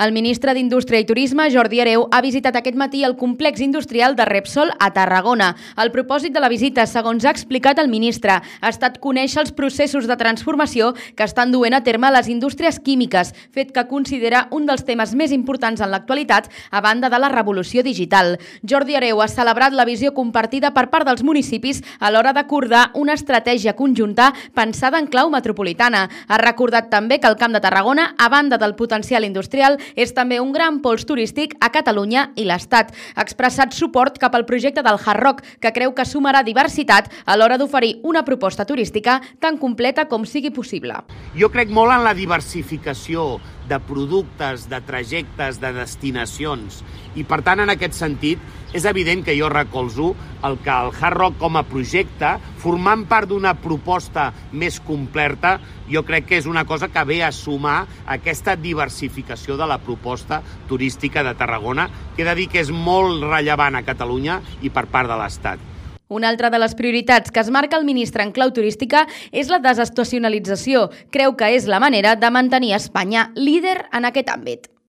El ministre d'Indústria i Turisme, Jordi Areu, ha visitat aquest matí el complex industrial de Repsol a Tarragona. El propòsit de la visita, segons ha explicat el ministre, ha estat conèixer els processos de transformació que estan duent a terme les indústries químiques, fet que considera un dels temes més importants en l'actualitat a banda de la revolució digital. Jordi Areu ha celebrat la visió compartida per part dels municipis a l'hora d'acordar una estratègia conjunta pensada en clau metropolitana. Ha recordat també que el Camp de Tarragona, a banda del potencial industrial, és també un gran pols turístic a Catalunya i l'Estat. Ha expressat suport cap al projecte del Hard Rock, que creu que sumarà diversitat a l'hora d'oferir una proposta turística tan completa com sigui possible. Jo crec molt en la diversificació de productes, de trajectes, de destinacions. I, per tant, en aquest sentit, és evident que jo recolzo el que el Hard Rock com a projecte, formant part d'una proposta més completa, jo crec que és una cosa que ve a sumar aquesta diversificació de la proposta turística de Tarragona, que he de dir que és molt rellevant a Catalunya i per part de l'Estat. Una altra de les prioritats que es marca el ministre en clau turística és la desestacionalització. Creu que és la manera de mantenir Espanya líder en aquest àmbit.